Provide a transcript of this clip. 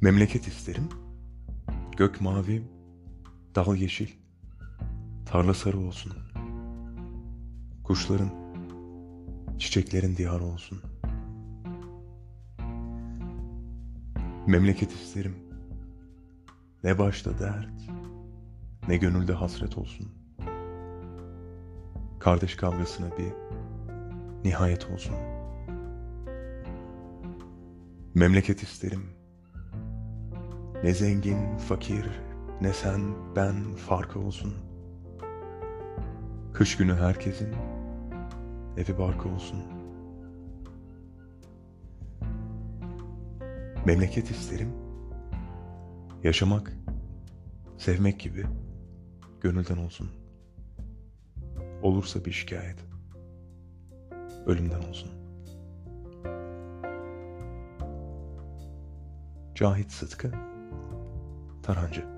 Memleket isterim. Gök mavi, dal yeşil, tarla sarı olsun. Kuşların, çiçeklerin diyarı olsun. Memleket isterim. Ne başta dert, ne gönülde hasret olsun. Kardeş kavgasına bir nihayet olsun. Memleket isterim. Ne zengin, fakir, ne sen, ben farkı olsun. Kış günü herkesin evi barkı olsun. Memleket isterim. Yaşamak, sevmek gibi gönülden olsun. Olursa bir şikayet, ölümden olsun. Cahit Sıtkı Tarancı